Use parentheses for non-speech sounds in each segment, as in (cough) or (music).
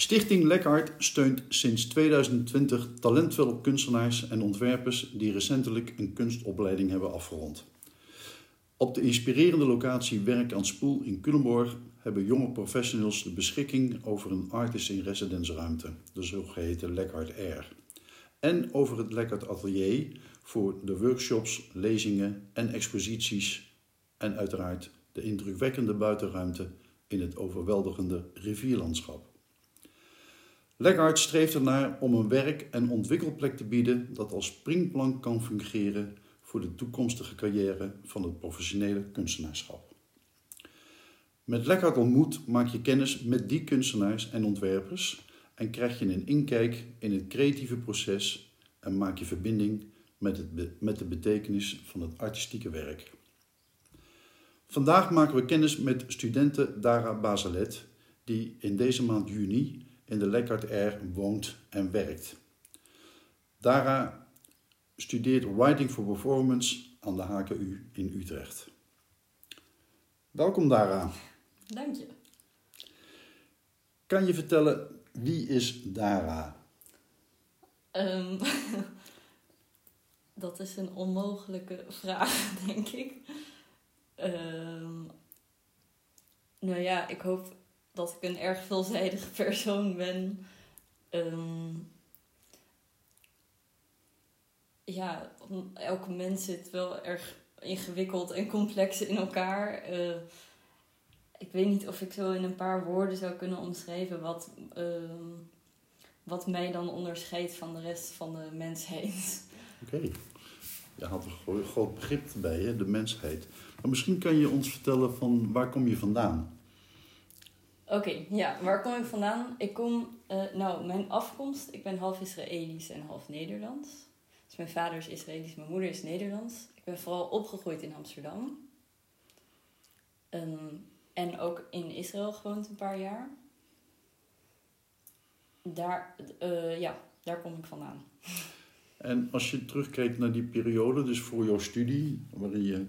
Stichting Lekhart steunt sinds 2020 talentvolle kunstenaars en ontwerpers die recentelijk een kunstopleiding hebben afgerond. Op de inspirerende locatie Werk aan Spoel in Culemborg hebben jonge professionals de beschikking over een artist in residence ruimte, de zogeheten Lekhart Air. En over het Lekhart Atelier voor de workshops, lezingen en exposities en uiteraard de indrukwekkende buitenruimte in het overweldigende rivierlandschap. Lekhart streeft ernaar om een werk- en ontwikkelplek te bieden dat als springplank kan fungeren voor de toekomstige carrière van het professionele kunstenaarschap. Met Lekhart ontmoet maak je kennis met die kunstenaars en ontwerpers en krijg je een inkijk in het creatieve proces en maak je verbinding met, het met de betekenis van het artistieke werk. Vandaag maken we kennis met studenten Dara Bazalet, die in deze maand juni in de Lekkert Air woont en werkt. Dara studeert Writing for Performance aan de HKU in Utrecht. Welkom Dara. Dank je. Kan je vertellen wie is Dara? Um, (laughs) dat is een onmogelijke vraag, (laughs) denk ik. Um, nou ja, ik hoop dat ik een erg veelzijdige (laughs) persoon ben. Um, ja, elke mens zit wel erg ingewikkeld en complex in elkaar. Uh, ik weet niet of ik zo in een paar woorden zou kunnen omschrijven wat, uh, wat mij dan onderscheidt van de rest van de mensheid. Oké, je had een groot begrip bij, hè? de mensheid. Maar misschien kan je ons vertellen van waar kom je vandaan? Oké, ja, waar kom ik vandaan? Ik kom, uh, nou, mijn afkomst, ik ben half Israëlisch en half Nederlands. Dus mijn vader is Israëlisch, mijn moeder is Nederlands. Ik ben vooral opgegroeid in Amsterdam. Um, en ook in Israël gewoond een paar jaar. Daar, uh, ja, daar kom ik vandaan. En als je terugkijkt naar die periode, dus voor jouw studie, waarin je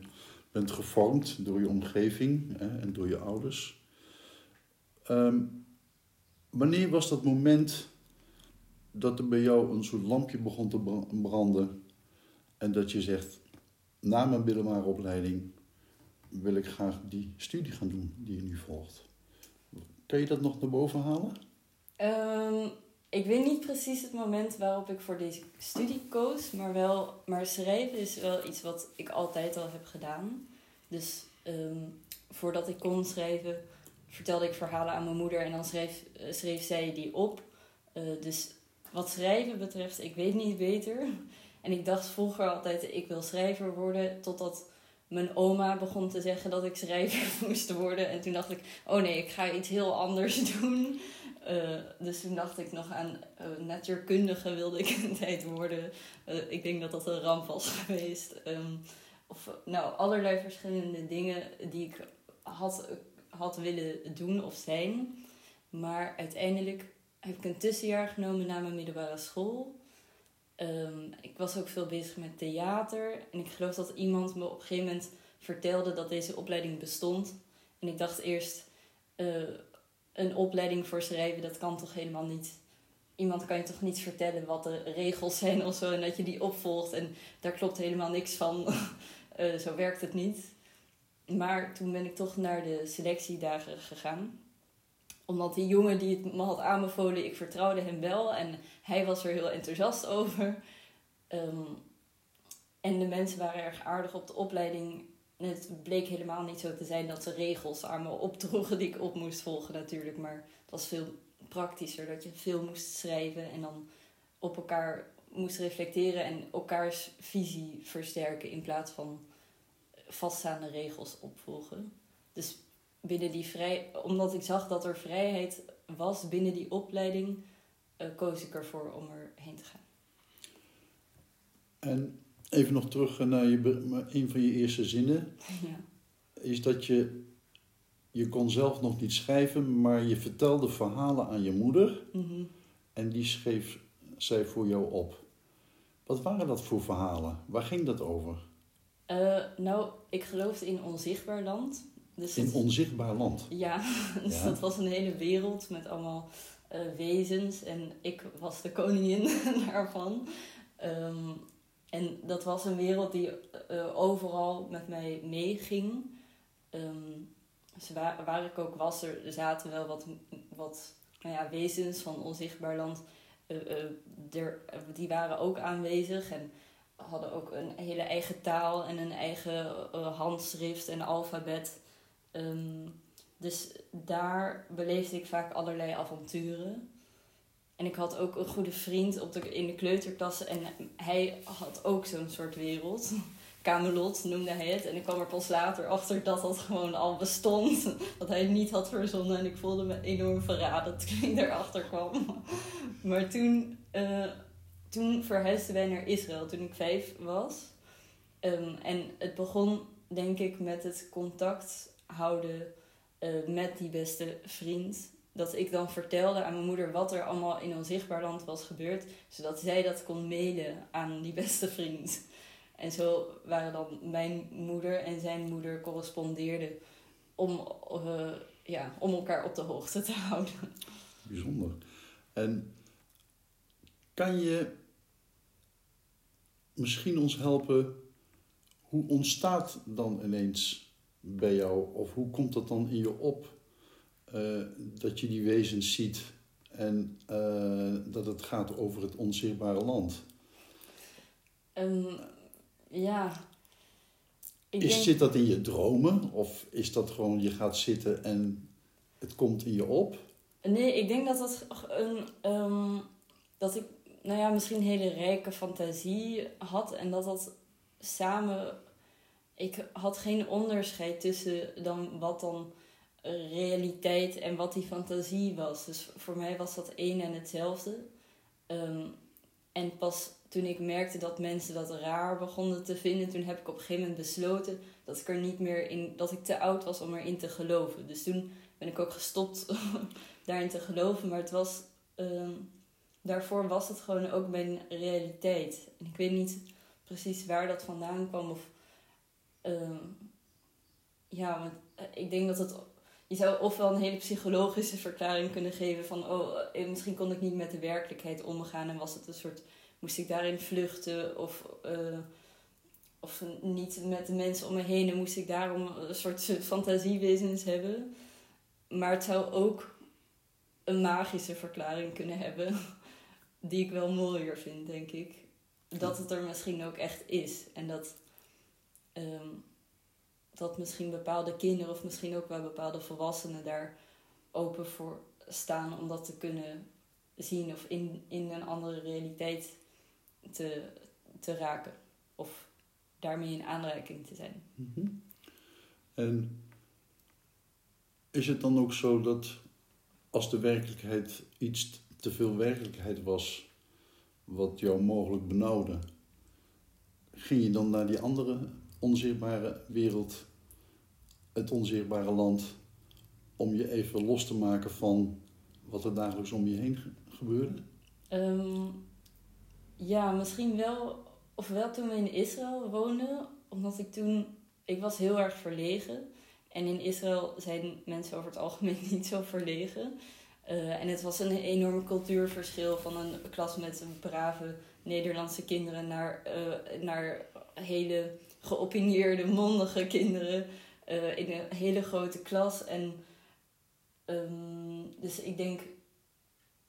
bent gevormd door je omgeving hè, en door je ouders. Um, wanneer was dat moment dat er bij jou een soort lampje begon te branden en dat je zegt, na mijn middelbare opleiding wil ik graag die studie gaan doen die je nu volgt. Kan je dat nog naar boven halen? Um, ik weet niet precies het moment waarop ik voor deze studie koos, maar, wel, maar schrijven is wel iets wat ik altijd al heb gedaan. Dus um, voordat ik kon schrijven, vertelde ik verhalen aan mijn moeder en dan schreef, uh, schreef zij die op. Uh, dus wat schrijven betreft, ik weet niet beter. (laughs) En ik dacht vroeger altijd, ik wil schrijver worden, totdat mijn oma begon te zeggen dat ik schrijver (laughs) moest worden. En toen dacht ik, oh nee, ik ga iets heel anders (laughs) doen. Uh, dus toen dacht ik nog aan uh, natuurkundige wilde ik een tijd worden. Ik denk dat dat een ramp was geweest. Um, of nou, allerlei verschillende dingen die ik had, had willen doen of zijn. Maar uiteindelijk heb ik een tussenjaar genomen na mijn middelbare school. Um, ik was ook veel bezig met theater. En ik geloof dat iemand me op een gegeven moment vertelde dat deze opleiding bestond. En ik dacht eerst, uh, een opleiding voor schrijven, dat kan toch helemaal niet. Iemand kan je toch niet vertellen wat de regels zijn of zo en dat je die opvolgt. En daar klopt helemaal niks van. uh, (laughs) zo werkt het niet. Maar toen ben ik toch naar de selectiedagen gegaan omdat die jongen die het me had aanbevolen, ik vertrouwde hem wel en hij was er heel enthousiast over. Um, en de mensen waren erg aardig op de opleiding. het bleek helemaal niet zo te zijn dat ze regels aan me opdroegen die ik op moest volgen natuurlijk. Maar het was veel praktischer dat je veel moest schrijven en dan op elkaar moest reflecteren en elkaars visie versterken in plaats van vaststaande regels opvolgen. Dus binnen die vrij, omdat ik zag dat er vrijheid was binnen die opleiding, uh, koos ik ervoor om erheen te gaan. En even nog terug naar je, een van je eerste zinnen. (laughs) Ja. Is dat je, je kon zelf nog niet schrijven, maar je vertelde verhalen aan je moeder. Mm -hmm. En die schreef zij voor jou op. Wat waren dat voor verhalen? Waar ging dat over? Uh, nou, ik geloofde in onzichtbaar land. Dus in onzichtbaar land. Ja, (laughs) dus ja. dat was een hele wereld met allemaal eh, wezens en ik was de koningin (laughs) daarvan. Ehm, en dat was een wereld die eh, overal met mij meeging. Um, waar, waar ik ook was, er zaten wel wat, wat nou ja, wezens van onzichtbaar land. die waren ook aanwezig en hadden ook een hele eigen taal en een eigen handschrift en alfabet. Ehm, dus daar beleefde ik vaak allerlei avonturen. En ik had ook een goede vriend op de, in de kleuterklasse. En hij had ook zo'n soort wereld. (laughs) Camelot noemde hij het. En ik kwam er pas later achter dat dat gewoon al bestond. (laughs) Dat hij het niet had verzonnen. En ik voelde me enorm verraden toen ik erachter kwam. (laughs) Maar toen, uh, toen verhuisden wij naar Israël toen ik vijf was. Um, en het begon denk ik met het contact houden uh, met die beste vriend. Dat ik dan vertelde aan mijn moeder wat er allemaal in onzichtbaar land was gebeurd. Zodat zij dat kon mailen aan die beste vriend. En zo waren dan mijn moeder en zijn moeder correspondeerden om, uh, ja, om elkaar op de hoogte te (laughs) houden. Bijzonder. En kan je misschien ons helpen, hoe ontstaat dan ineens bij jou? Of hoe komt dat dan in je op uh, dat je die wezens ziet en uh, dat het gaat over het onzichtbare land? Um, ja. Ik is, denk... Zit dat in je dromen? Of is dat gewoon je gaat zitten en het komt in je op? Nee, ik denk dat dat een. Um, dat ik, nou ja, misschien hele rijke fantasie had en dat dat samen ik had geen onderscheid tussen dan wat dan realiteit en wat die fantasie was. Dus voor mij was dat één en hetzelfde. Ehm, en pas toen ik merkte dat mensen dat raar begonnen te vinden, toen heb ik op een gegeven moment besloten dat ik er niet meer in, dat ik te oud was om erin te geloven. Dus toen ben ik ook gestopt (laughs) daarin te geloven. Maar het was, ehm, daarvoor was het gewoon ook mijn realiteit. En ik weet niet precies waar dat vandaan kwam of Ehm, ja, want eh, ik denk dat het. Je zou ofwel een hele psychologische verklaring kunnen geven van, oh, eh, misschien kon ik niet met de werkelijkheid omgaan en was het een soort, moest ik daarin vluchten of, uh, of niet met de mensen om me heen en moest ik daarom een soort fantasiebusiness hebben. Maar het zou ook een magische verklaring kunnen hebben, die ik wel mooier vind, denk ik. Dat het er misschien ook echt is en dat Ehm, dat misschien bepaalde kinderen of misschien ook wel bepaalde volwassenen daar open voor staan om dat te kunnen zien of in, in een andere realiteit te, te raken of daarmee in aanraking te zijn. Mhm. En is het dan ook zo dat als de werkelijkheid iets te veel werkelijkheid was, wat jou mogelijk benauwde, ging je dan naar die andere onzichtbare wereld, het onzichtbare land, om je even los te maken van wat er dagelijks om je heen gebeurde? Ehm, ja, misschien wel, of wel toen we in Israël woonden, omdat ik toen, ik was heel erg verlegen. En in Israël zijn mensen over het algemeen (laughs) niet zo verlegen. Uh, en het was een enorm cultuurverschil van een klas met brave Nederlandse kinderen naar, uh, naar hele geopineerde, mondige kinderen uh, in een hele grote klas. En um, dus ik denk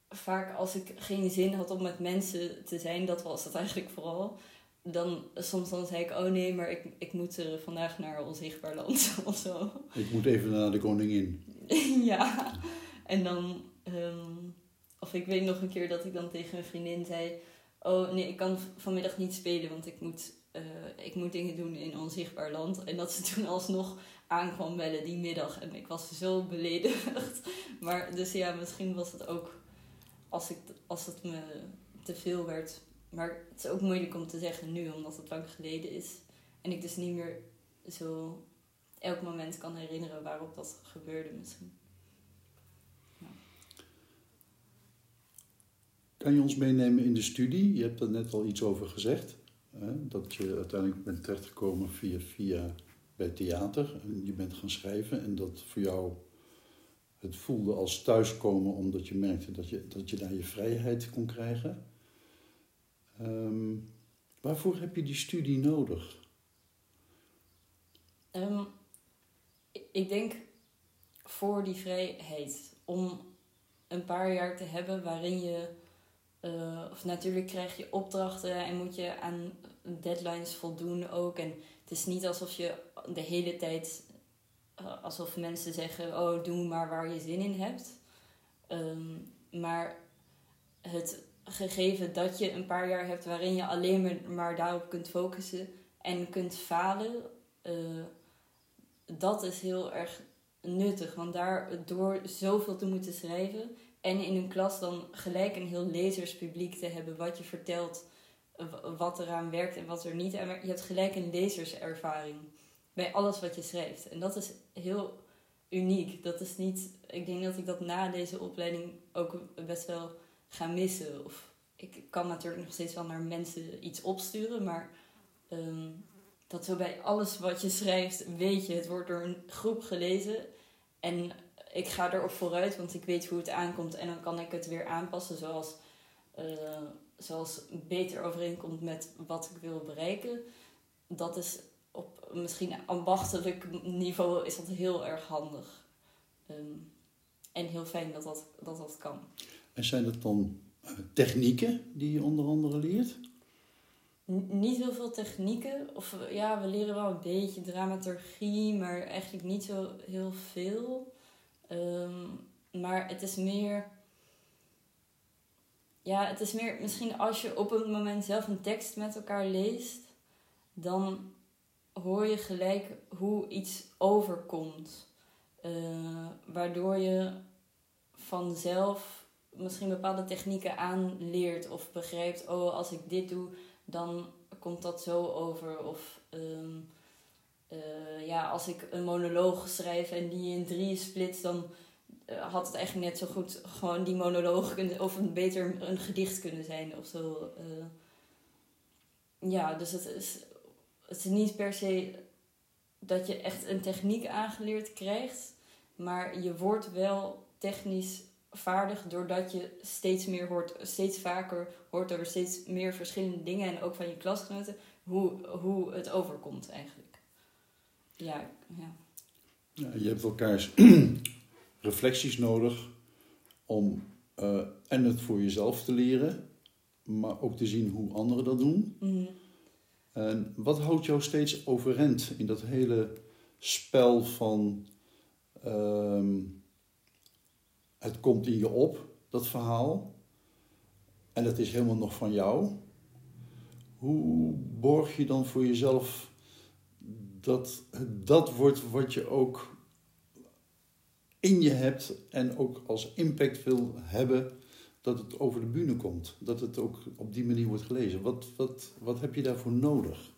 vaak als ik geen zin had om met mensen te zijn, dat was het eigenlijk vooral. Dan soms dan zei ik, oh nee, maar ik, ik moet vandaag naar onzichtbaar land (laughs) of zo. Ik moet even naar de koningin. (laughs) ja, en dan, um, of ik weet nog een keer dat ik dan tegen een vriendin zei, oh nee, ik kan vanmiddag niet spelen, want ik moet uh, ik moet dingen doen in onzichtbaar land. En dat ze (laughs) toen alsnog aankwam bellen die middag. En ik was zo beledigd. (laughs) Maar dus ja, misschien was het ook als, ik, als het me te veel werd. Maar het is ook moeilijk om te zeggen nu, omdat het lang geleden is. En ik dus niet meer zo elk moment kan herinneren waarop dat gebeurde misschien. Kan je ons meenemen in de studie? Je hebt er net al iets over gezegd. Hè, dat je uiteindelijk bent terechtgekomen via, via bij theater en je bent gaan schrijven en dat voor jou het voelde als thuiskomen omdat je merkte dat je, dat je daar je vrijheid kon krijgen. Ehm, waarvoor heb je die studie nodig? Ehm, ik denk voor die vrijheid. Om een paar jaar te hebben waarin je. Uh, of natuurlijk krijg je opdrachten en moet je aan deadlines voldoen ook. En het is niet alsof je de hele tijd. Uh, alsof mensen zeggen: Oh, doe maar waar je zin in hebt. Um, maar het gegeven dat je een paar jaar hebt waarin je alleen maar daarop kunt focussen en kunt falen. Uh, dat is heel erg nuttig. Want daar door zoveel te moeten schrijven en in een klas dan gelijk een heel lezerspubliek te hebben wat je vertelt, wat eraan werkt en wat er niet. En je hebt gelijk een lezerservaring bij alles wat je schrijft. En dat is heel uniek. Dat is niet. Ik denk dat ik dat na deze opleiding ook best wel ga missen. Of ik kan natuurlijk nog steeds wel naar mensen iets opsturen, maar ehm, dat zo bij alles wat je schrijft, weet je, het wordt door een groep gelezen. En ik ga erop vooruit, want ik weet hoe het aankomt. En dan kan ik het weer aanpassen zoals, uh, zoals beter overeenkomt met wat ik wil bereiken. Dat is op misschien ambachtelijk niveau is dat heel erg handig. Ehm, en heel fijn dat dat, dat dat kan. En zijn het dan eh, technieken die je onder andere leert? niet heel veel technieken. Of ja, we leren wel een beetje dramaturgie, maar eigenlijk niet zo heel veel. Ehm, maar het is meer. Ja, het is meer misschien als je op een moment zelf een tekst met elkaar leest, dan hoor je gelijk hoe iets overkomt. Uh, waardoor je vanzelf misschien bepaalde technieken aanleert of begrijpt: oh, als ik dit doe, dan komt dat zo over. Of ehm, eh, ja, als ik een monoloog schrijf en die in drie splits, dan uh, had het eigenlijk net zo goed gewoon die monoloog kunnen, of een beter een gedicht kunnen zijn of zo. Uh, ja, dus het is, het is niet per se dat je echt een techniek aangeleerd krijgt, maar je wordt wel technisch vaardig doordat je steeds meer hoort, steeds vaker hoort over steeds meer verschillende dingen en ook van je klasgenoten, hoe, hoe het overkomt eigenlijk. Ja, ja. ja je hebt elkaars (clears throat) reflecties nodig om uh, en het voor jezelf te leren, maar ook te zien hoe anderen dat doen. Mm. En wat houdt jou steeds overeind in dat hele spel van. Ehm, het komt in je op, dat verhaal. En het is helemaal nog van jou. Hoe borg je dan voor jezelf dat dat wordt wat je ook in je hebt en ook als impact wil hebben dat het over de bühne komt. Dat het ook op die manier wordt gelezen. Wat, wat, wat heb je daarvoor nodig?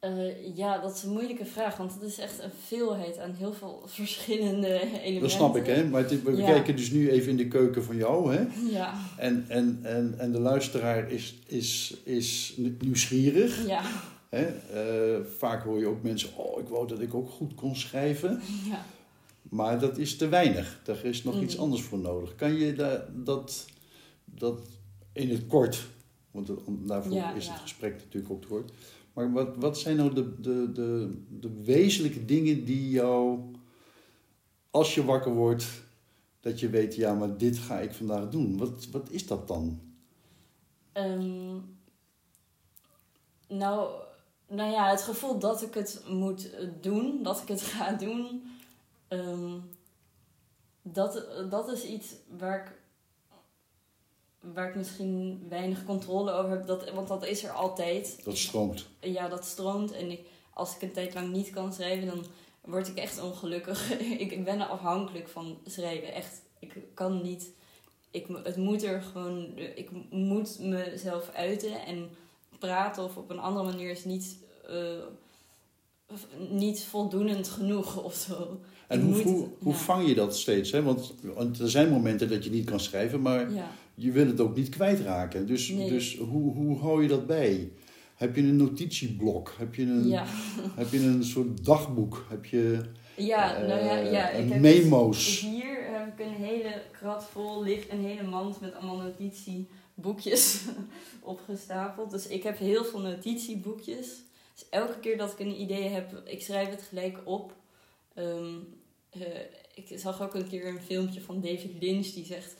Uh, ja, dat is een moeilijke vraag, want het is echt een veelheid aan heel veel (laughs) verschillende elementen. Dat snap ik, hè? Maar we kijken dus nu even in de keuken van jou, hè? Ja. En, en, en, en de luisteraar is, is, is nieuwsgierig. Ja. Hè? Uh, vaak hoor je ook mensen, oh, ik wou dat ik ook goed kon schrijven. (laughs) Ja. Maar dat is te weinig. Daar is nog iets mm. anders voor nodig. Kan je da dat, dat in het kort, want daarvoor is het gesprek natuurlijk ook te kort maar wat, wat zijn nou de, de, de, de wezenlijke dingen die jou, als je wakker wordt, dat je weet, ja, maar dit ga ik vandaag doen. Wat, wat is dat dan? Um, nou, nou ja, het gevoel dat ik het moet doen, dat ik het (laughs) ga doen, um, dat, dat is iets waar ik waar ik misschien weinig controle over heb. Dat, want dat is er altijd. Dat stroomt. Ja, dat stroomt. En ik, als ik een tijd lang niet kan schrijven, dan word ik echt ongelukkig. (laughs) ik, ik ben afhankelijk van schrijven. Echt, ik kan niet. Ik, het moet er gewoon. Ik moet mezelf uiten en praten of op een andere manier is niet. Uh, niet voldoenend genoeg (laughs) of zo. En hoe, hoe, hoe vang je dat steeds? Hè? Want, want, er zijn momenten dat je niet kan schrijven, maar ja je wil het ook niet kwijtraken. Dus, dus hoe, hoe hou je dat bij? Heb je een notitieblok? Heb je een, (laughs) heb je een soort dagboek? Heb je, Ja, nou ja, ja. eh, Ik heb memo's. dus- hier heb ik een hele krat vol, ligt een hele mand met allemaal notitieboekjes (laughs) opgestapeld. Dus ik heb heel veel notitieboekjes. Dus elke keer dat ik een idee heb, ik schrijf het gelijk op. Ehm, eh, ik zag ook een keer een filmpje van David Lynch die zegt: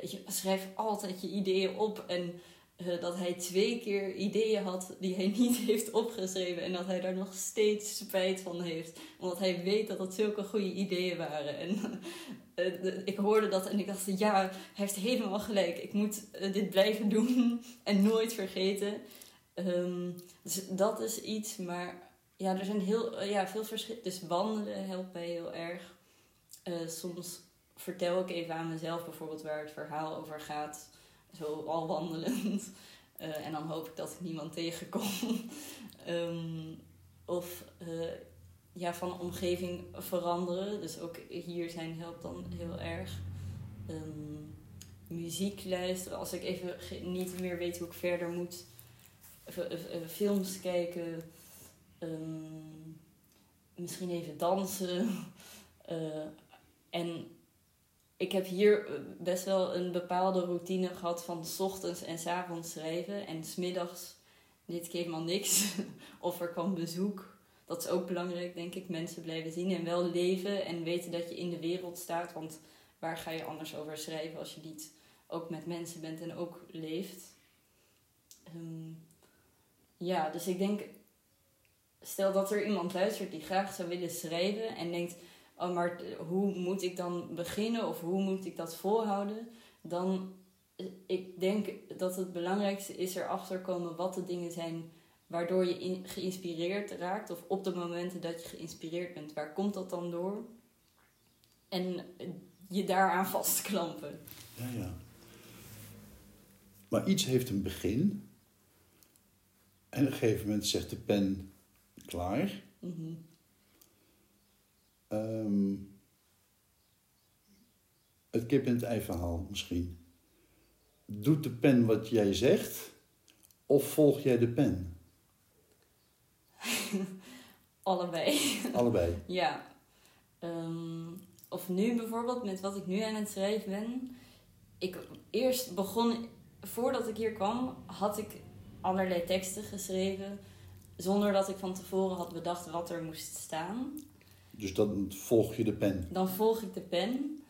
je schrijf altijd je ideeën op. En eh, dat hij twee keer ideeën had die hij (laughs) niet heeft opgeschreven. En dat hij daar nog steeds spijt van heeft. Omdat hij weet dat het zulke goede ideeën waren. En (laughs) eh, ik hoorde dat en ik dacht, ja, hij heeft helemaal gelijk. Ik moet eh, dit blijven (laughs) doen en nooit vergeten. Ehm, dus dat is iets, maar ja, er zijn heel, ja, veel verschillen. Dus wandelen helpt mij heel erg. Soms vertel ik even aan mezelf bijvoorbeeld waar het verhaal over gaat. Zo al wandelend. (laughs) Eh, en dan hoop ik dat ik niemand tegenkom. (laughs) Ehm, of eh, ja, van omgeving veranderen. Dus ook hier zijn helpt dan heel erg. Ehm, muziek luisteren. Als ik even niet meer weet hoe ik verder moet. Eh, films kijken. Ehm, misschien even dansen. (laughs) En ik heb hier eh, best wel een bepaalde routine gehad van 's ochtends en 's avonds schrijven. En 's middags deed ik helemaal niks. (laughs) of er kwam bezoek. Dat is ook belangrijk, denk ik. Mensen blijven zien en wel leven en weten dat je in de wereld staat. Want waar ga je anders over schrijven als je niet ook met mensen bent en ook leeft? Ehm, ja, dus ik denk, stel dat er iemand luistert die graag zou willen schrijven en denkt, oh maar hoe moet ik dan beginnen of hoe moet ik dat volhouden? Dan, eh, ik denk dat het belangrijkste is erachter komen wat de dingen zijn waardoor je in- geïnspireerd raakt of op de momenten dat je geïnspireerd bent. Waar komt dat dan door? En eh, je daaraan (laughs) vastklampen. Ja, ja. Maar iets heeft een begin. En op een gegeven moment zegt de pen klaar. Mhm. Ehm, het kip en het ei verhaal misschien. Doet de pen wat jij zegt? Of volg jij de pen? (laughs) Allebei. Allebei. (laughs) Ja. Ehm, of nu bijvoorbeeld, met wat ik nu aan het schrijven ben. Ik eerst begon, voordat ik hier kwam, had ik allerlei teksten geschreven. Zonder dat ik van tevoren had bedacht wat er moest staan. Dus dan volg je de pen. Dan volg ik de pen.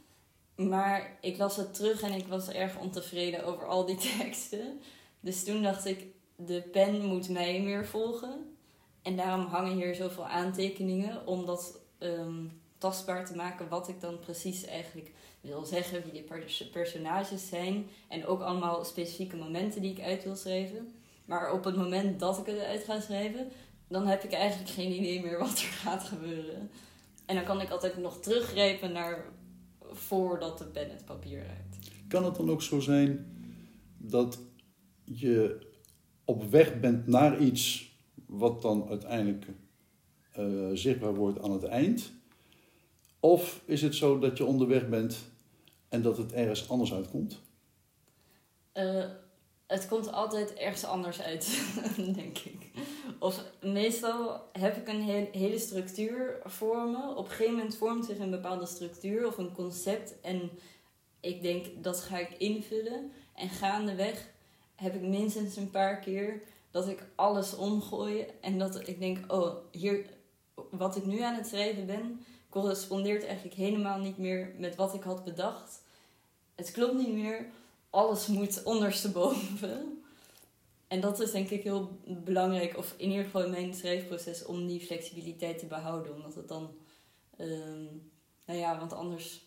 Maar ik las het terug en ik was erg ontevreden over al die (laughs) teksten. Dus toen dacht ik, de pen moet mij meer volgen. En daarom hangen hier zoveel aantekeningen om dat ehm, tastbaar te maken wat ik dan precies eigenlijk wil zeggen, wie die pers- personages zijn. En ook allemaal specifieke momenten die ik uit wil schrijven. Maar op het moment dat ik het uit ga schrijven, dan heb ik eigenlijk geen idee meer wat er gaat gebeuren. En dan kan ik altijd nog teruggrijpen naar voordat de pen het papier raakt. Kan het dan ook zo zijn dat je op weg bent naar iets wat dan uiteindelijk eh, zichtbaar wordt aan het eind? Of is het zo dat je onderweg bent en dat het ergens anders uitkomt? Eh, het komt altijd ergens anders uit, (laughs) denk ik. Of meestal heb ik een he- hele structuur voor me. Op een gegeven moment vormt zich een bepaalde structuur of een concept. En ik denk, dat ga ik invullen. En gaandeweg heb ik minstens een paar keer dat ik alles omgooi. En dat ik denk, oh, hier, wat ik nu aan het schrijven ben, correspondeert eigenlijk helemaal niet meer met wat ik had bedacht. Het klopt niet meer. Alles moet ondersteboven. En dat is denk ik heel belangrijk, of in ieder geval in mijn schrijfproces, om die flexibiliteit te behouden. Omdat het dan, ehm, nou ja, want anders,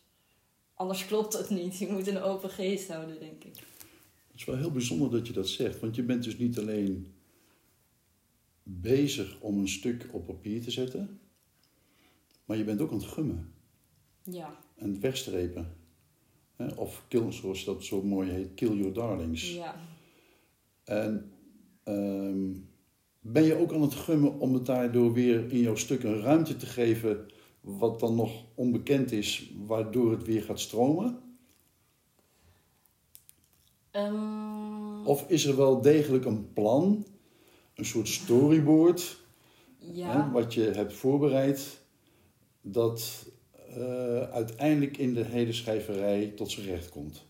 anders klopt het niet. Je moet een open geest houden, denk ik. Het is wel heel bijzonder dat je dat zegt, want je bent dus niet alleen bezig om een stuk op papier te zetten, maar je bent ook aan het gummen Ja, en het wegstrepen. Of kill, zoals dat zo mooi heet, kill your darlings. ja. En ehm, ben je ook aan het gummen om het daardoor weer in jouw stuk een ruimte te geven wat dan nog onbekend is, waardoor het weer gaat stromen? Ehm, Of is er wel degelijk een plan, een soort storyboard, ja. hè, wat je hebt voorbereid, dat eh, uiteindelijk in de hele schrijverij tot zijn recht komt?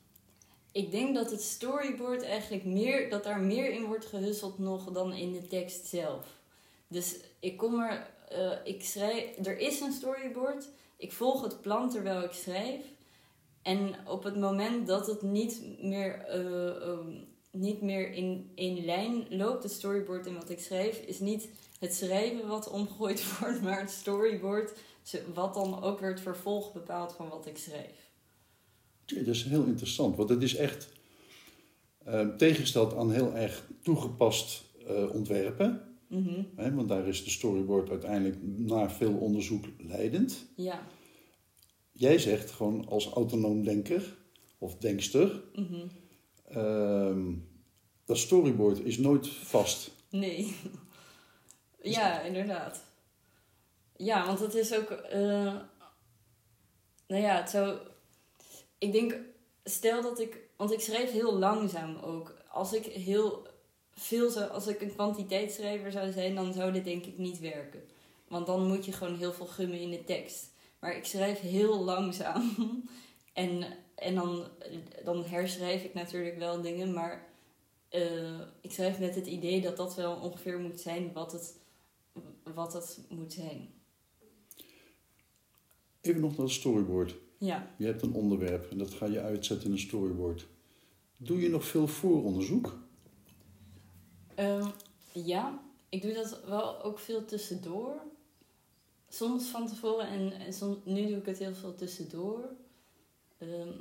Ik denk dat het storyboard eigenlijk meer, dat daar meer in wordt gehusseld nog dan in de tekst zelf. Dus ik kom er, eh, ik schrijf, er is een storyboard, ik volg het plan terwijl ik schrijf. En op het moment dat het niet meer, eh, ehm, niet meer in één lijn loopt, het storyboard en wat ik schrijf, is niet het schrijven wat omgegooid (laughs) wordt, maar het storyboard, wat dan ook weer het vervolg bepaalt van wat ik schrijf. Dat is heel interessant, want het is echt uh, tegengesteld aan heel erg toegepast uh, ontwerpen. Mm Hè, want daar is de storyboard uiteindelijk na veel onderzoek leidend. Ja. Jij zegt gewoon als autonoom denker of denkster, Mhm. ehm, dat storyboard is nooit vast. Nee. ja, inderdaad. Ja, want het is ook. eh, nou ja, het zou. Ik denk, stel dat ik. Want ik schrijf heel langzaam ook. Als ik heel veel zou. Als ik een kwantiteitsschrijver zou zijn, dan zou dit denk ik niet werken. Want dan moet je gewoon heel veel gummen in de tekst. Maar ik schrijf heel langzaam. (laughs) en en dan, dan herschrijf ik natuurlijk wel dingen, maar eh, ik schrijf met het idee dat dat wel ongeveer moet zijn wat het, wat het moet zijn. Even nog naar het storyboard. Ja. Je hebt een onderwerp en dat ga je uitzetten in een storyboard. Doe je nog veel vooronderzoek? Ehm, ja, ik doe dat wel ook veel tussendoor. Soms van tevoren en, en soms, nu doe ik het heel veel tussendoor. Ehm,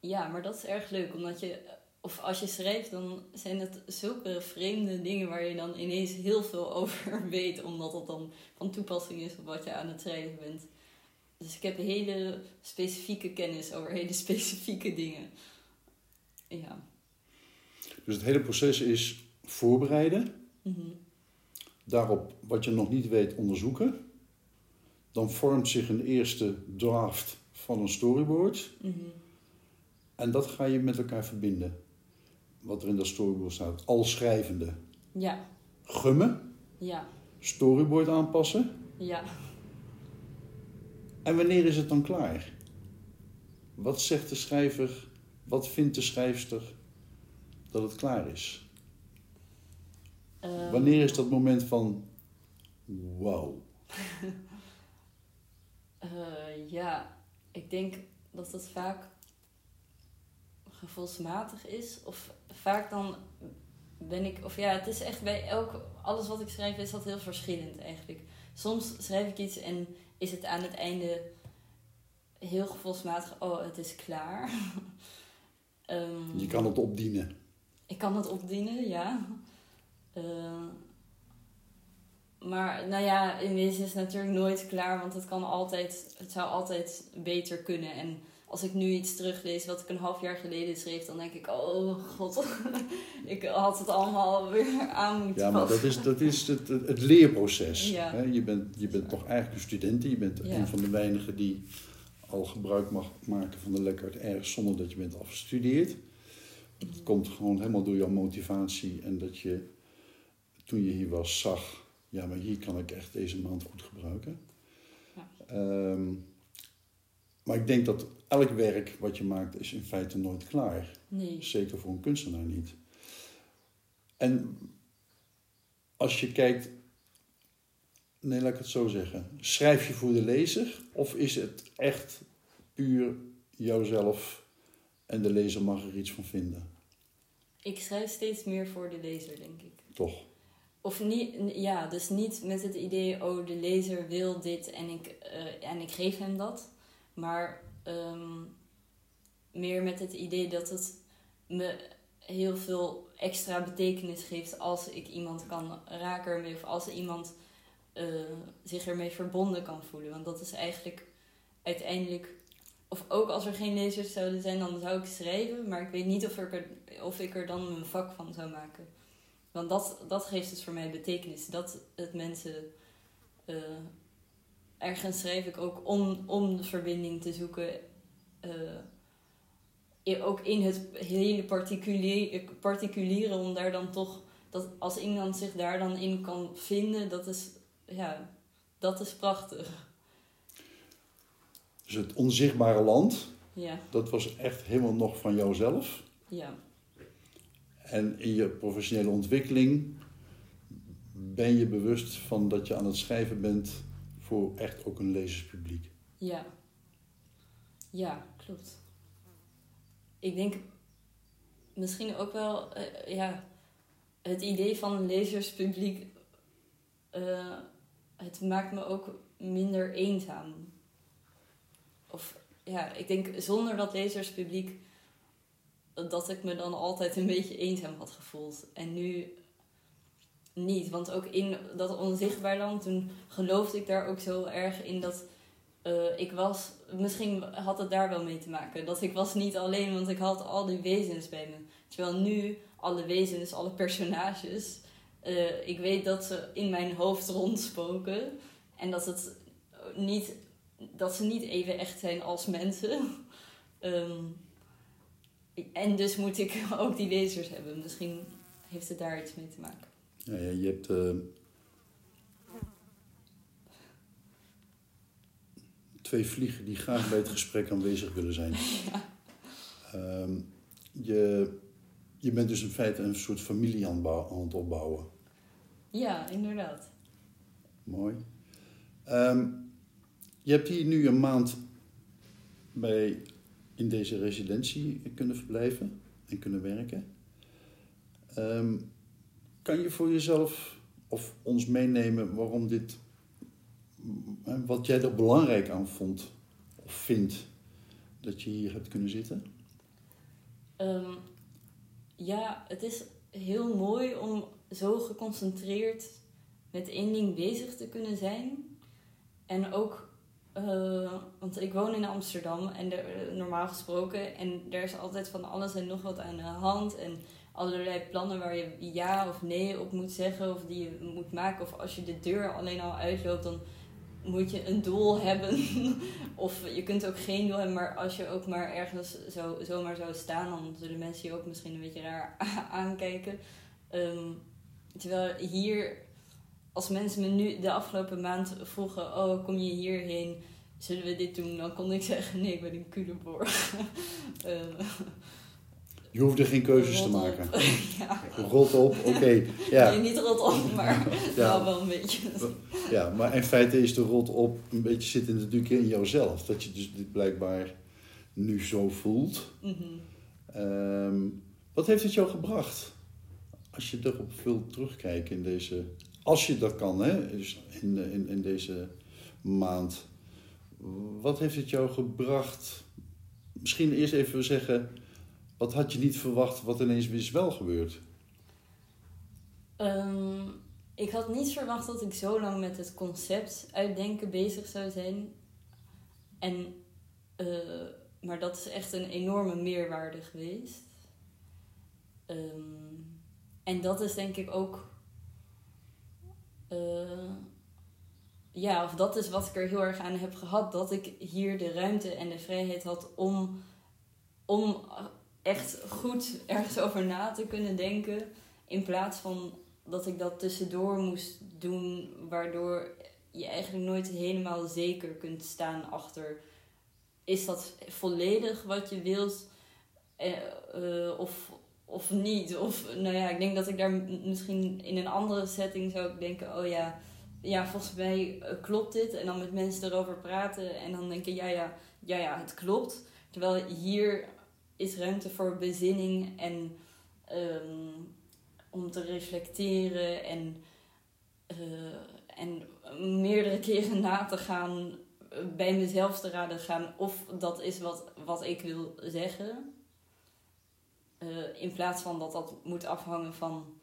ja, maar dat is erg leuk, omdat je, of als je schrijft, dan zijn het zulke vreemde dingen waar je dan ineens heel veel (laughs) over weet, omdat het dan van toepassing is op wat je aan het schrijven bent. Dus ik heb hele specifieke kennis over hele (laughs) specifieke dingen. Ja. Dus het hele proces is voorbereiden, Mhm. daarop wat je nog niet weet onderzoeken. Dan vormt zich een eerste draft van een storyboard Mhm. en dat ga je met elkaar verbinden. Wat er in dat storyboard staat. Al schrijvende. Ja, Gummen, ja, storyboard aanpassen. ja. En wanneer is het dan klaar? Wat zegt de schrijver, wat vindt de schrijfster dat het klaar is? Ehm, Wanneer is dat moment van wauw? (laughs) eh, ja, ik denk dat het vaak gevoelsmatig is. Of vaak dan ben ik... Of ja, het is echt bij elk... Alles wat ik schrijf is dat heel verschillend eigenlijk. Soms schrijf ik iets en is het aan het einde heel gevoelsmatig... Oh, het is klaar. (laughs) Ehm, Je kan het opdienen. Ik kan het opdienen, ja. Eh, maar nou ja, in wezen is het natuurlijk nooit klaar, want het kan altijd, het zou altijd beter kunnen. En als ik nu iets teruglees wat ik een half jaar geleden schreef, dan denk ik, oh god, (laughs) ik had het allemaal weer aan moeten Ja, maar dat is, dat is het, het, leerproces. Ja. Je bent, je bent toch eigenlijk een student. Je bent Ja. een van de weinigen die al gebruik mag maken van de Lekkert ergens zonder dat je bent afgestudeerd. Het komt gewoon helemaal door jouw motivatie en dat je toen je hier was zag, ja, maar hier kan ik echt deze maand goed gebruiken. Ja. Ehm, maar ik denk dat elk werk wat je maakt is in feite nooit klaar. Nee. Zeker voor een kunstenaar niet. En als je kijkt, nee, laat ik het zo zeggen. Schrijf je voor de lezer of is het echt puur jouzelf en de lezer mag er iets van vinden? Ik schrijf steeds meer voor de lezer, denk ik. Toch? Of niet, ja, dus niet met het idee, oh, de lezer wil dit en ik, eh, en ik geef hem dat. Maar ehm, meer met het idee dat het me heel veel extra betekenis geeft als ik iemand kan raken ermee of als iemand eh, zich ermee verbonden kan voelen. Want dat is eigenlijk uiteindelijk, of ook als er geen lezers zouden zijn, dan zou ik schrijven, maar ik weet niet of ik er, of ik er dan een vak van zou maken. Want dat, dat geeft dus voor mij betekenis. Dat het mensen. eh, ergens schrijf ik ook om, om de verbinding te zoeken. eh, ook in het hele particulier, particuliere, om daar dan toch. Dat als iemand zich daar dan in kan vinden, dat is. Ja, dat is prachtig. Dus het onzichtbare land, Ja, dat was echt helemaal nog van jouzelf. ja. En in je professionele ontwikkeling ben je bewust van dat je aan het schrijven bent echt ook een lezerspubliek. Ja. Ja, klopt. Ik denk misschien ook wel, eh, ja, het idee van een lezerspubliek, eh, het maakt me ook minder eenzaam. Of ja, ik denk zonder dat lezerspubliek dat ik me dan altijd een beetje eenzaam had gevoeld. En nu niet, want ook in dat onzichtbaar land, toen geloofde ik daar ook zo erg in dat eh, ik was, misschien had het daar wel mee te maken. Dat ik was niet alleen, want ik had al die wezens bij me. Terwijl nu alle wezens, alle personages, eh, ik weet dat ze in mijn hoofd rondspoken. En dat, het niet, dat ze niet even echt zijn als mensen. (laughs) Ehm, en dus moet ik (laughs) ook die lezers hebben. Misschien heeft het daar iets mee te maken. Ja, je hebt eh, twee vliegen die graag bij het gesprek aanwezig willen zijn. (laughs) Ehm, je, je bent dus in feite een soort familie aan, het bouw- aan het opbouwen. Ja, inderdaad. Mooi. Ehm, je hebt hier nu een maand bij, in deze residentie kunnen verblijven en kunnen werken. Ehm, kan je voor jezelf of ons meenemen waarom dit, wat jij er belangrijk aan vond of vindt dat je hier hebt kunnen zitten? Ehm, ja, het is heel mooi om zo geconcentreerd met één ding bezig te kunnen zijn. En ook, eh, want ik woon in Amsterdam en normaal gesproken, en er is altijd van alles en nog wat aan de hand. En allerlei plannen waar je ja of nee op moet zeggen, of die je moet maken. Of als je de deur alleen al uitloopt, dan moet je een doel (laughs) hebben. of je kunt ook geen doel hebben, maar als je ook maar ergens zo, zomaar zou staan, dan zullen mensen je ook misschien een beetje raar (laughs) aankijken. Ehm, terwijl hier, als mensen me nu de afgelopen maand vroegen: Oh, kom je hierheen? Zullen we dit doen? Dan kon ik zeggen: Nee, ik ben in Culemborg. (laughs) Ehm, Je hoefde geen keuzes te op. maken. (laughs) ja. Rot op, oké. (laughs) Ja. Nee, niet rot op, maar (laughs) Ja. wel wel een beetje. Ja, maar in feite is de rot op een beetje zitten natuurlijk in jouzelf. Dat je dus dit blijkbaar nu zo voelt. Mhm. Ehm, wat heeft het jou gebracht? Als je erop wil terugkijken in deze... Als je dat kan, hè? Dus in, in, in deze maand. Wat heeft het jou gebracht? Misschien eerst even zeggen... Wat had je niet verwacht wat ineens is wel gebeurd? Ehm, ik had niet verwacht dat ik zo lang met het concept uitdenken bezig zou zijn. En, eh, maar dat is echt een enorme meerwaarde geweest. Ehm, en dat is denk ik ook. eh, ja, of dat is wat ik er heel erg aan heb gehad. Dat ik hier de ruimte en de vrijheid had om, om echt goed ergens over na te kunnen denken. In plaats van dat ik dat tussendoor moest doen, waardoor je eigenlijk nooit helemaal zeker kunt staan achter. Is dat volledig wat je wilt? Eh, eh, of, of niet? Of nou ja, ik denk dat ik daar misschien in een andere setting zou denken: oh ja, ja volgens mij eh, klopt dit. En dan met mensen erover praten en dan denken: ja, ja, ja, ja, het klopt. Terwijl hier is ruimte voor bezinning en ehm, om te reflecteren en, eh, en meerdere keren na te gaan, eh, bij mezelf te raden gaan of dat is wat, wat ik wil zeggen. Eh, in plaats van dat dat moet afhangen van,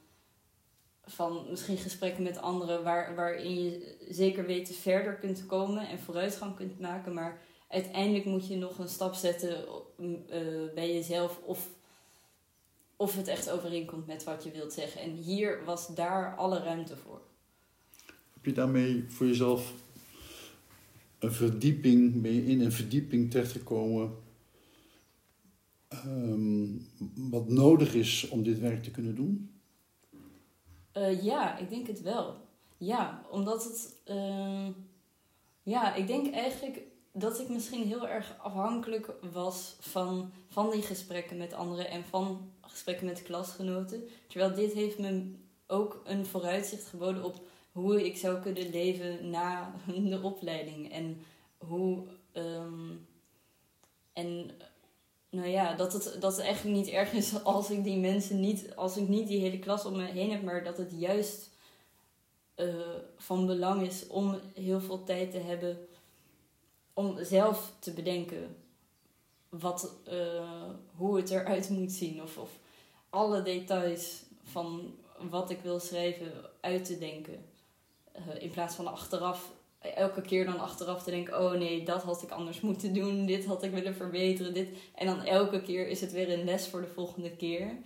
van misschien gesprekken met anderen waar, waarin je zeker weet verder kunt komen en vooruitgang kunt maken. Maar uiteindelijk moet je nog een stap zetten eh, bij jezelf of, of het echt overeenkomt met wat je wilt zeggen. En hier was daar alle ruimte voor. Heb je daarmee voor jezelf een verdieping, ben je in een verdieping terechtgekomen ehm, wat nodig is om dit werk te kunnen doen? Eh, ja, ik denk het wel. Ja, omdat het. eh, ja, ik denk eigenlijk dat ik misschien heel erg afhankelijk was van, van die gesprekken met anderen en van gesprekken met klasgenoten. Terwijl dit heeft me ook een vooruitzicht geboden op hoe ik zou kunnen leven na (laughs) de opleiding. En hoe. ehm, en nou ja, dat het, dat het eigenlijk niet erg is (laughs) als ik die mensen niet, als ik niet die hele klas om me heen heb, maar dat het juist eh, van belang is om heel veel tijd te hebben om zelf te bedenken wat, eh, hoe het eruit moet zien. Of, of alle details van wat ik wil schrijven uit te denken. Eh, in plaats van achteraf, elke keer dan achteraf te denken: oh nee, dat had ik anders moeten doen, dit had ik willen verbeteren. Dit. En dan elke keer is het weer een les voor de volgende keer.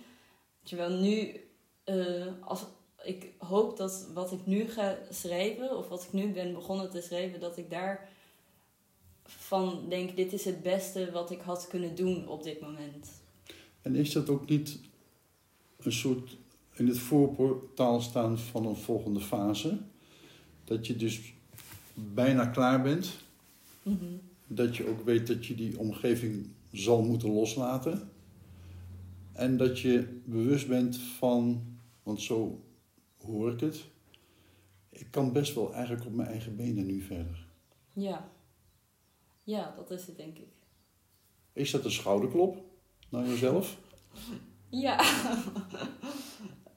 Terwijl nu, eh, als, ik hoop dat wat ik nu ga schrijven, of wat ik nu ben begonnen te schrijven, dat ik daar van denk: dit is het beste wat ik had kunnen doen op dit moment. En is dat ook niet een soort in het voorportaal staan van een volgende fase? Dat je dus bijna klaar bent. Mhm. Dat je ook weet dat je die omgeving zal moeten loslaten. En dat je bewust bent van, want zo hoor ik het. Ik kan best wel eigenlijk op mijn eigen benen nu verder. Ja. Ja, dat is het denk ik. Is dat een schouderklop naar jezelf? Ja. (laughs)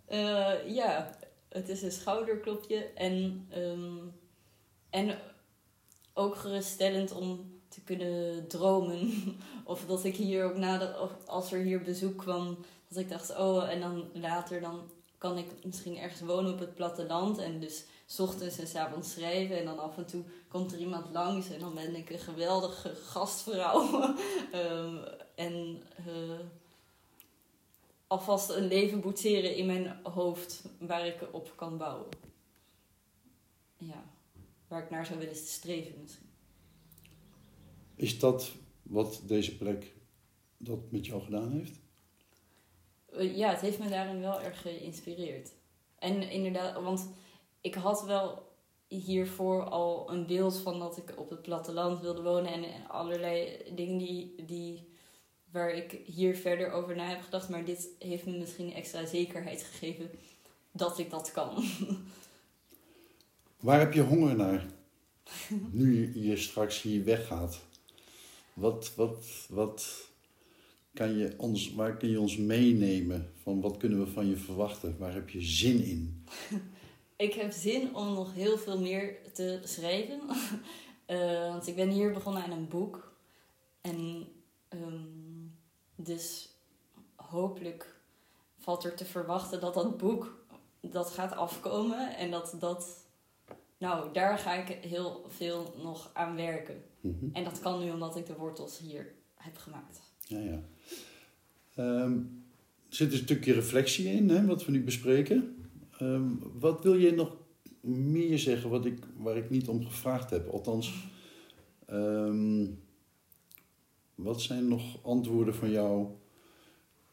Eh, ja, het is een schouderklopje en, ehm, en ook geruststellend om te kunnen dromen. (laughs) Of dat ik hier ook nader, of als er hier bezoek kwam, dat ik dacht, oh, en dan later dan kan ik misschien ergens wonen op het platteland en dus 's ochtends en 's avonds schrijven en dan af en toe komt er iemand langs en dan ben ik een geweldige gastvrouw. (laughs) Ehm, en eh, alvast een leven boetseren in mijn hoofd waar ik op kan bouwen. Ja, waar ik naar zou willen streven misschien. Is dat wat deze plek dat met jou gedaan heeft? Eh, Ja, het heeft me daarin wel erg geïnspireerd. En inderdaad, want ik had wel hiervoor al een beeld van dat ik op het platteland wilde wonen en, en allerlei dingen die, die, waar ik hier verder over na heb gedacht. Maar dit heeft me misschien extra zekerheid gegeven dat ik dat kan. (laughs) Waar heb je honger naar? Nu je straks hier weggaat. Wat, wat, wat kan je ons, waar kun je ons meenemen? Van wat kunnen we van je verwachten? Waar heb je zin in? (laughs) Ik heb zin om nog heel veel meer te schrijven. (laughs) Eh, want ik ben hier begonnen aan een boek. En ehm, dus hopelijk valt er te verwachten dat dat boek dat gaat afkomen. En dat dat... Nou, daar ga ik heel veel nog aan werken. Mhm. En dat kan nu omdat ik de wortels hier heb gemaakt. Ja, ja. Er zit een stukje reflectie in, hè, wat we nu bespreken. Ehm, wat wil je nog meer zeggen wat ik, waar ik niet om gevraagd heb? Althans, ehm, wat zijn nog antwoorden van jou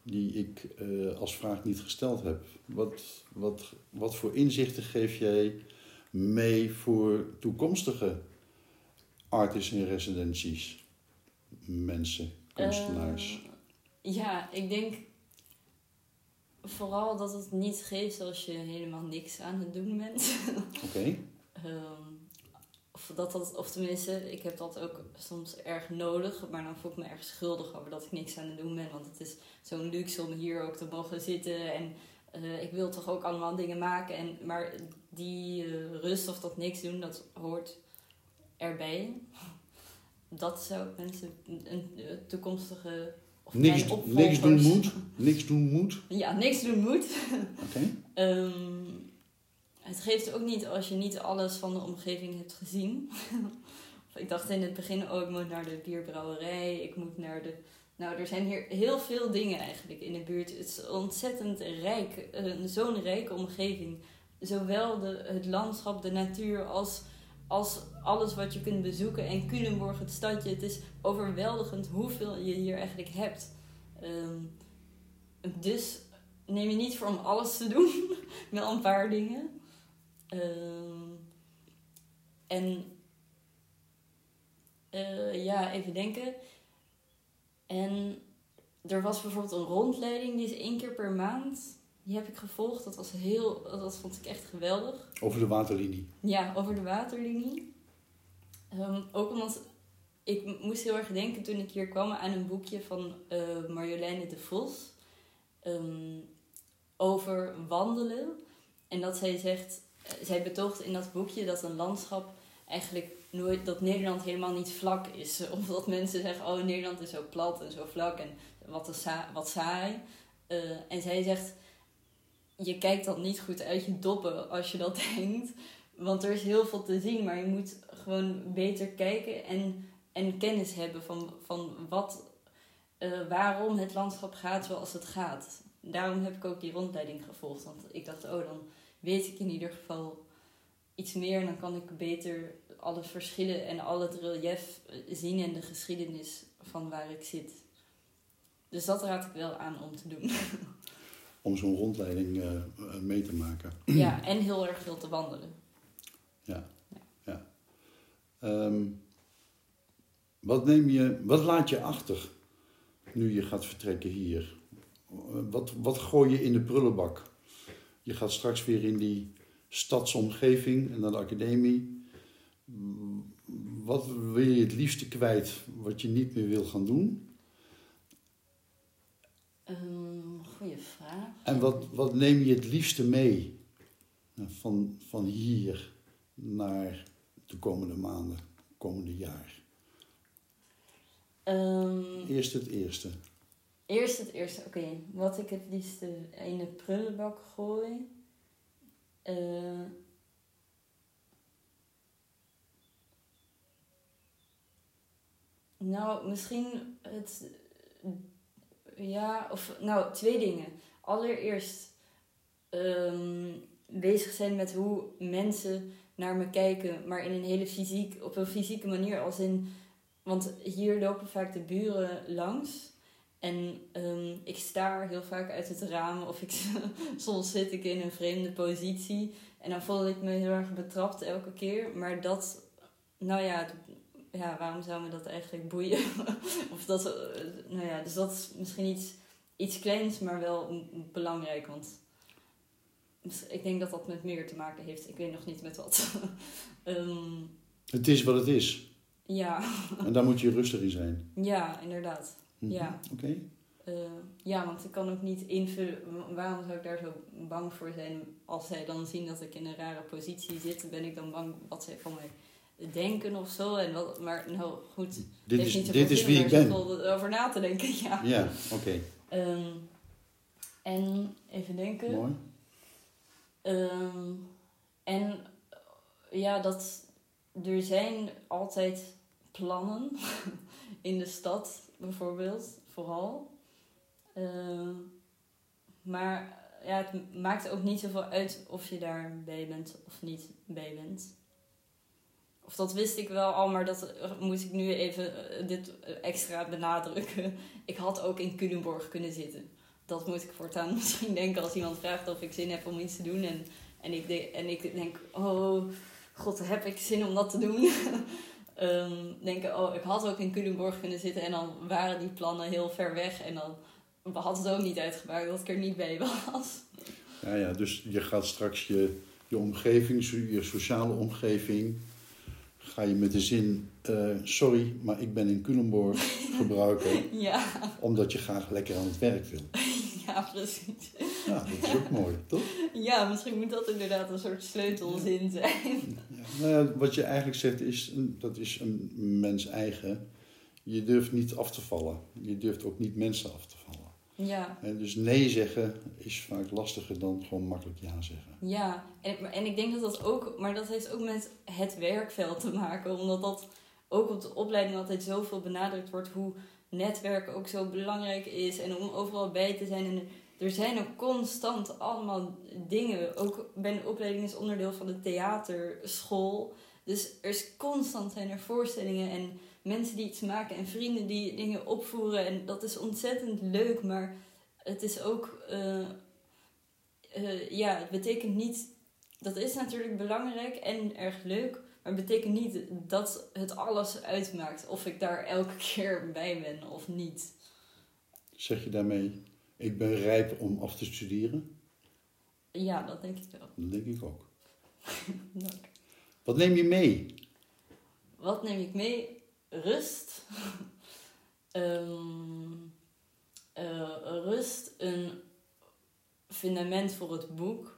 die ik eh, als vraag niet gesteld heb? Wat, wat, wat voor inzichten geef jij mee voor toekomstige artists in residenties? Mensen, kunstenaars. Eh, ja, ik denk vooral dat het niet geeft als je helemaal niks aan het doen bent. (laughs) Oké. Ehm, of, dat dat, of tenminste, ik heb dat ook soms erg nodig, maar dan voel ik me erg schuldig over dat ik niks aan het doen ben. Want het is zo'n luxe om hier ook te mogen zitten en eh, ik wil toch ook allemaal dingen maken. En, maar die eh, rust of dat niks doen, dat hoort erbij. Dat zou ik mensen, een, een toekomstige. Niks, niks doen moet. Niks doen moet. Ja, niks doen moet. Oké. Ehm, het geeft ook niet als je niet alles van de omgeving hebt gezien. (laughs) Ik dacht in het begin, oh, ik moet naar de bierbrouwerij, ik moet naar de... Nou, er zijn hier heel veel dingen eigenlijk in de buurt. Het is ontzettend rijk, eh, zo'n rijke omgeving. Zowel de, het landschap, de natuur, als, als alles wat je kunt bezoeken. En Culemborg, het stadje, het is overweldigend hoeveel je hier eigenlijk hebt. Ehm, dus neem je niet voor om alles te doen, (laughs) wel een paar dingen. Ehm, en Eh, ja, even denken. En er was bijvoorbeeld een rondleiding, die is één keer per maand. Die heb ik gevolgd. Dat was heel, dat vond ik echt geweldig. Over de waterlinie. Ja, over de waterlinie. Ehm, ook omdat ik moest heel erg denken toen ik hier kwam aan een boekje van uh, Marjoleine de Vos. Ehm, over wandelen. En dat zij zegt, eh, zij betoogt in dat boekje dat een landschap eigenlijk nooit, dat Nederland helemaal niet vlak is. (laughs) Of dat mensen zeggen, oh Nederland is zo plat en zo vlak en wat, sa wat saai. Uh, en zij zegt, je kijkt dan niet goed uit je doppen als je dat (laughs) denkt. Want er is heel veel te zien, maar je moet gewoon beter kijken en, en kennis hebben van, van wat, uh, waarom het landschap gaat zoals het gaat. Daarom heb ik ook die rondleiding gevolgd. Want ik dacht, oh, dan weet ik in ieder geval iets meer. En dan kan ik beter alle verschillen en al het relief zien en de geschiedenis van waar ik zit. Dus dat raad ik wel aan om te doen. (laughs) Om zo'n rondleiding uh, mee te maken. Ja, en heel erg veel te wandelen. Ja. ja. Um, wat, neem je, wat laat je achter nu je gaat vertrekken hier? Wat, wat gooi je in de prullenbak? Je gaat straks weer in die stadsomgeving en naar de academie. Wat wil je het liefste kwijt wat je niet meer wil gaan doen? Um, vraag. En wat, wat neem je het liefste mee van, van hier naar de komende maanden, komende jaar? Um, Eerst het eerste. Eerst het eerste, oké. Wat ik het liefste in de prullenbak gooi. Uh, nou, misschien het. Ja, of nou, twee dingen. Allereerst um, bezig zijn met hoe mensen naar me kijken, maar in een hele fysiek, op een fysieke manier. Als in, want hier lopen vaak de buren langs. En um, ik sta heel vaak uit het raam of ik, (laughs) soms zit ik in een vreemde positie. En dan voel ik me heel erg betrapt elke keer. Maar dat, nou ja, ja waarom zou me dat eigenlijk boeien? (laughs) of dat, eh, nou ja, dus dat is misschien iets, iets kleins, maar wel belangrijk. Want ik denk dat dat met meer te maken heeft. Ik weet nog niet met wat. um, (laughs) het is wat het is. Ja. en daar moet je rustig in zijn. Ja, inderdaad. Mhm. Ja. Oké. Eh, ja, want ik kan ook niet invullen. Waarom zou ik daar zo bang voor zijn? Als zij dan zien dat ik in een rare positie zit, ben ik dan bang wat zij van mij denken of zo. En wat, maar nou goed, dit is, niet dit is wie ik ben. over na te denken. (laughs) Ja, ja oké. Ehm, en even denken. Mooi. Ehm, en ja, dat er zijn altijd plannen (laughs) in de stad bijvoorbeeld, vooral. Uh, maar ja, het maakt ook niet zoveel uit of je daarbij bent of niet bij bent. Of dat wist ik wel al, maar dat moet ik nu even eh, dit extra benadrukken. Ik had ook in Culemborg kunnen zitten. Dat moet ik voortaan (laughs) misschien denken als iemand vraagt of ik zin heb om iets te doen. En, en, ik, en ik denk, oh god, heb ik zin om dat te doen? um, (laughs) denken, oh, ik had ook in Culemborg kunnen zitten en dan waren die plannen heel ver weg en dan had het ook niet uitgemaakt dat ik er niet bij was. Ja, ja, dus je gaat straks je, je omgeving, je sociale omgeving, ga je met de zin, uh, sorry, maar ik ben in Culemborg (laughs) gebruiken, ja. omdat je graag lekker aan het werk wil. (laughs) Ja, precies. Ja, dat is ook mooi, toch? Ja, misschien moet dat inderdaad een soort sleutelzin zijn. Ja, nou ja, wat je eigenlijk zegt is, dat is een mens eigen. Je durft niet af te vallen. Je durft ook niet mensen af te vallen. Ja. En dus nee zeggen is vaak lastiger dan gewoon makkelijk ja zeggen. Ja, en, en ik denk dat dat ook, maar dat heeft ook met het werkveld te maken. Omdat dat ook op de opleiding altijd zoveel benadrukt wordt hoe netwerk ook zo belangrijk is. En om overal bij te zijn. En er zijn ook constant allemaal dingen. Ook bij de opleiding is onderdeel van de theaterschool. Dus er is constant zijn er voorstellingen en mensen die iets maken en vrienden die dingen opvoeren. En dat is ontzettend leuk, maar het is ook. Uh, uh, ja, het betekent niet. Dat is natuurlijk belangrijk en erg leuk. Maar het betekent niet dat het alles uitmaakt of ik daar elke keer bij ben of niet. Zeg je daarmee, ik ben rijp om af te studeren? Ja, dat denk ik wel. Dat denk ik ook. (laughs) Dank. Wat neem je mee? Wat neem ik mee? Rust. (laughs) Ehm, eh, rust, een fundament voor het boek.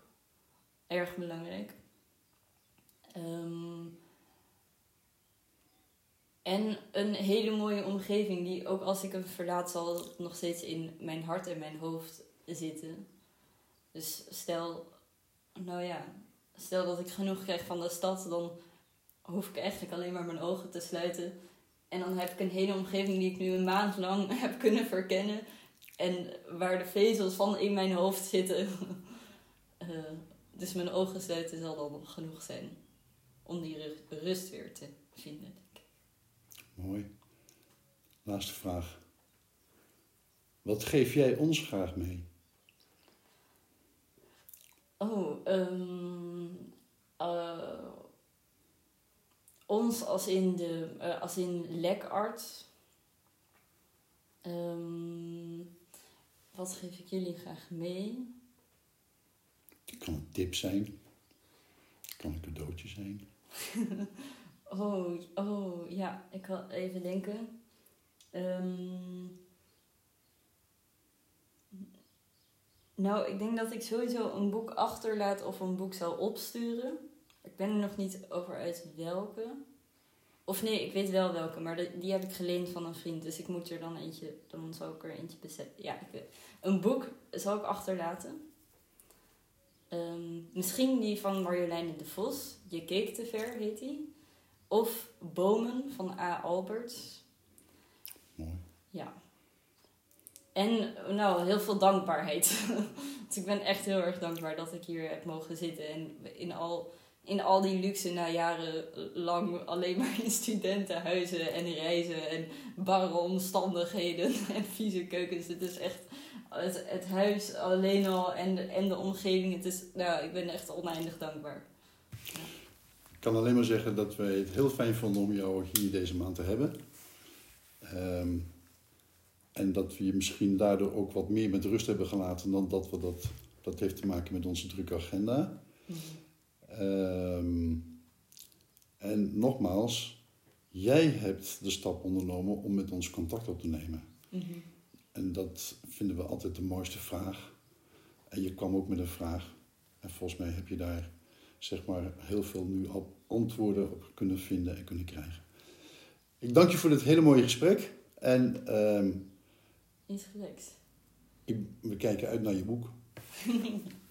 Erg belangrijk. Ehm, en een hele mooie omgeving die ook als ik hem verlaat zal nog steeds in mijn hart en mijn hoofd zitten. Dus stel, nou ja, stel dat ik genoeg krijg van de stad, dan hoef ik eigenlijk alleen maar mijn ogen te sluiten. En dan heb ik een hele omgeving die ik nu een maand lang (laughs) heb kunnen verkennen. En waar de vezels van in mijn hoofd zitten. (laughs) Eh, dus mijn ogen sluiten zal dan genoeg zijn om die ru- rust weer te vinden. Mooi. Laatste vraag. Wat geef jij ons graag mee? Oh, ehm, eh, ons als in, de, eh, als in lekarts. Ehm, wat geef ik jullie graag mee? Het kan een tip zijn. Het kan een cadeautje zijn. (laughs) Oh, oh ja, ik wil even denken. Ehm, nou, ik denk dat ik sowieso een boek achterlaat of een boek zal opsturen. Ik ben er nog niet over uit welke. Of nee, ik weet wel welke, maar de- die heb ik geleend van een vriend. Dus ik moet er dan eentje, dan zal ik er eentje bezetten. Ja, ik. Een boek zal ik achterlaten. Ehm, misschien die van Marjoleine de Vos. Je keek te ver, heet die. Of Bomen van A. Alberts. Mooi. Ja. En nou, heel veel dankbaarheid. Want (laughs) ik ben echt heel erg dankbaar dat ik hier heb mogen zitten. En in al, in al die luxe na jarenlang alleen maar in studentenhuizen en reizen en barre omstandigheden (laughs) en vieze keukens. Het is echt het, het huis alleen al en de, en de omgeving. Het is, nou, ik ben echt oneindig dankbaar. Ik kan alleen maar zeggen dat wij het heel fijn vonden om jou hier deze maand te hebben. Ehm, en dat we je misschien daardoor ook wat meer met rust hebben gelaten dan dat we dat... Dat heeft te maken met onze drukke agenda. Ehm, en nogmaals, jij hebt de stap ondernomen om met ons contact op te nemen. Mhm. En dat vinden we altijd de mooiste vraag. En je kwam ook met een vraag. En volgens mij heb je daar zeg maar, heel veel nu al antwoorden op kunnen vinden en kunnen krijgen. Ik dank je voor dit hele mooie gesprek. En ehm, Iets we kijken uit naar je boek. (laughs)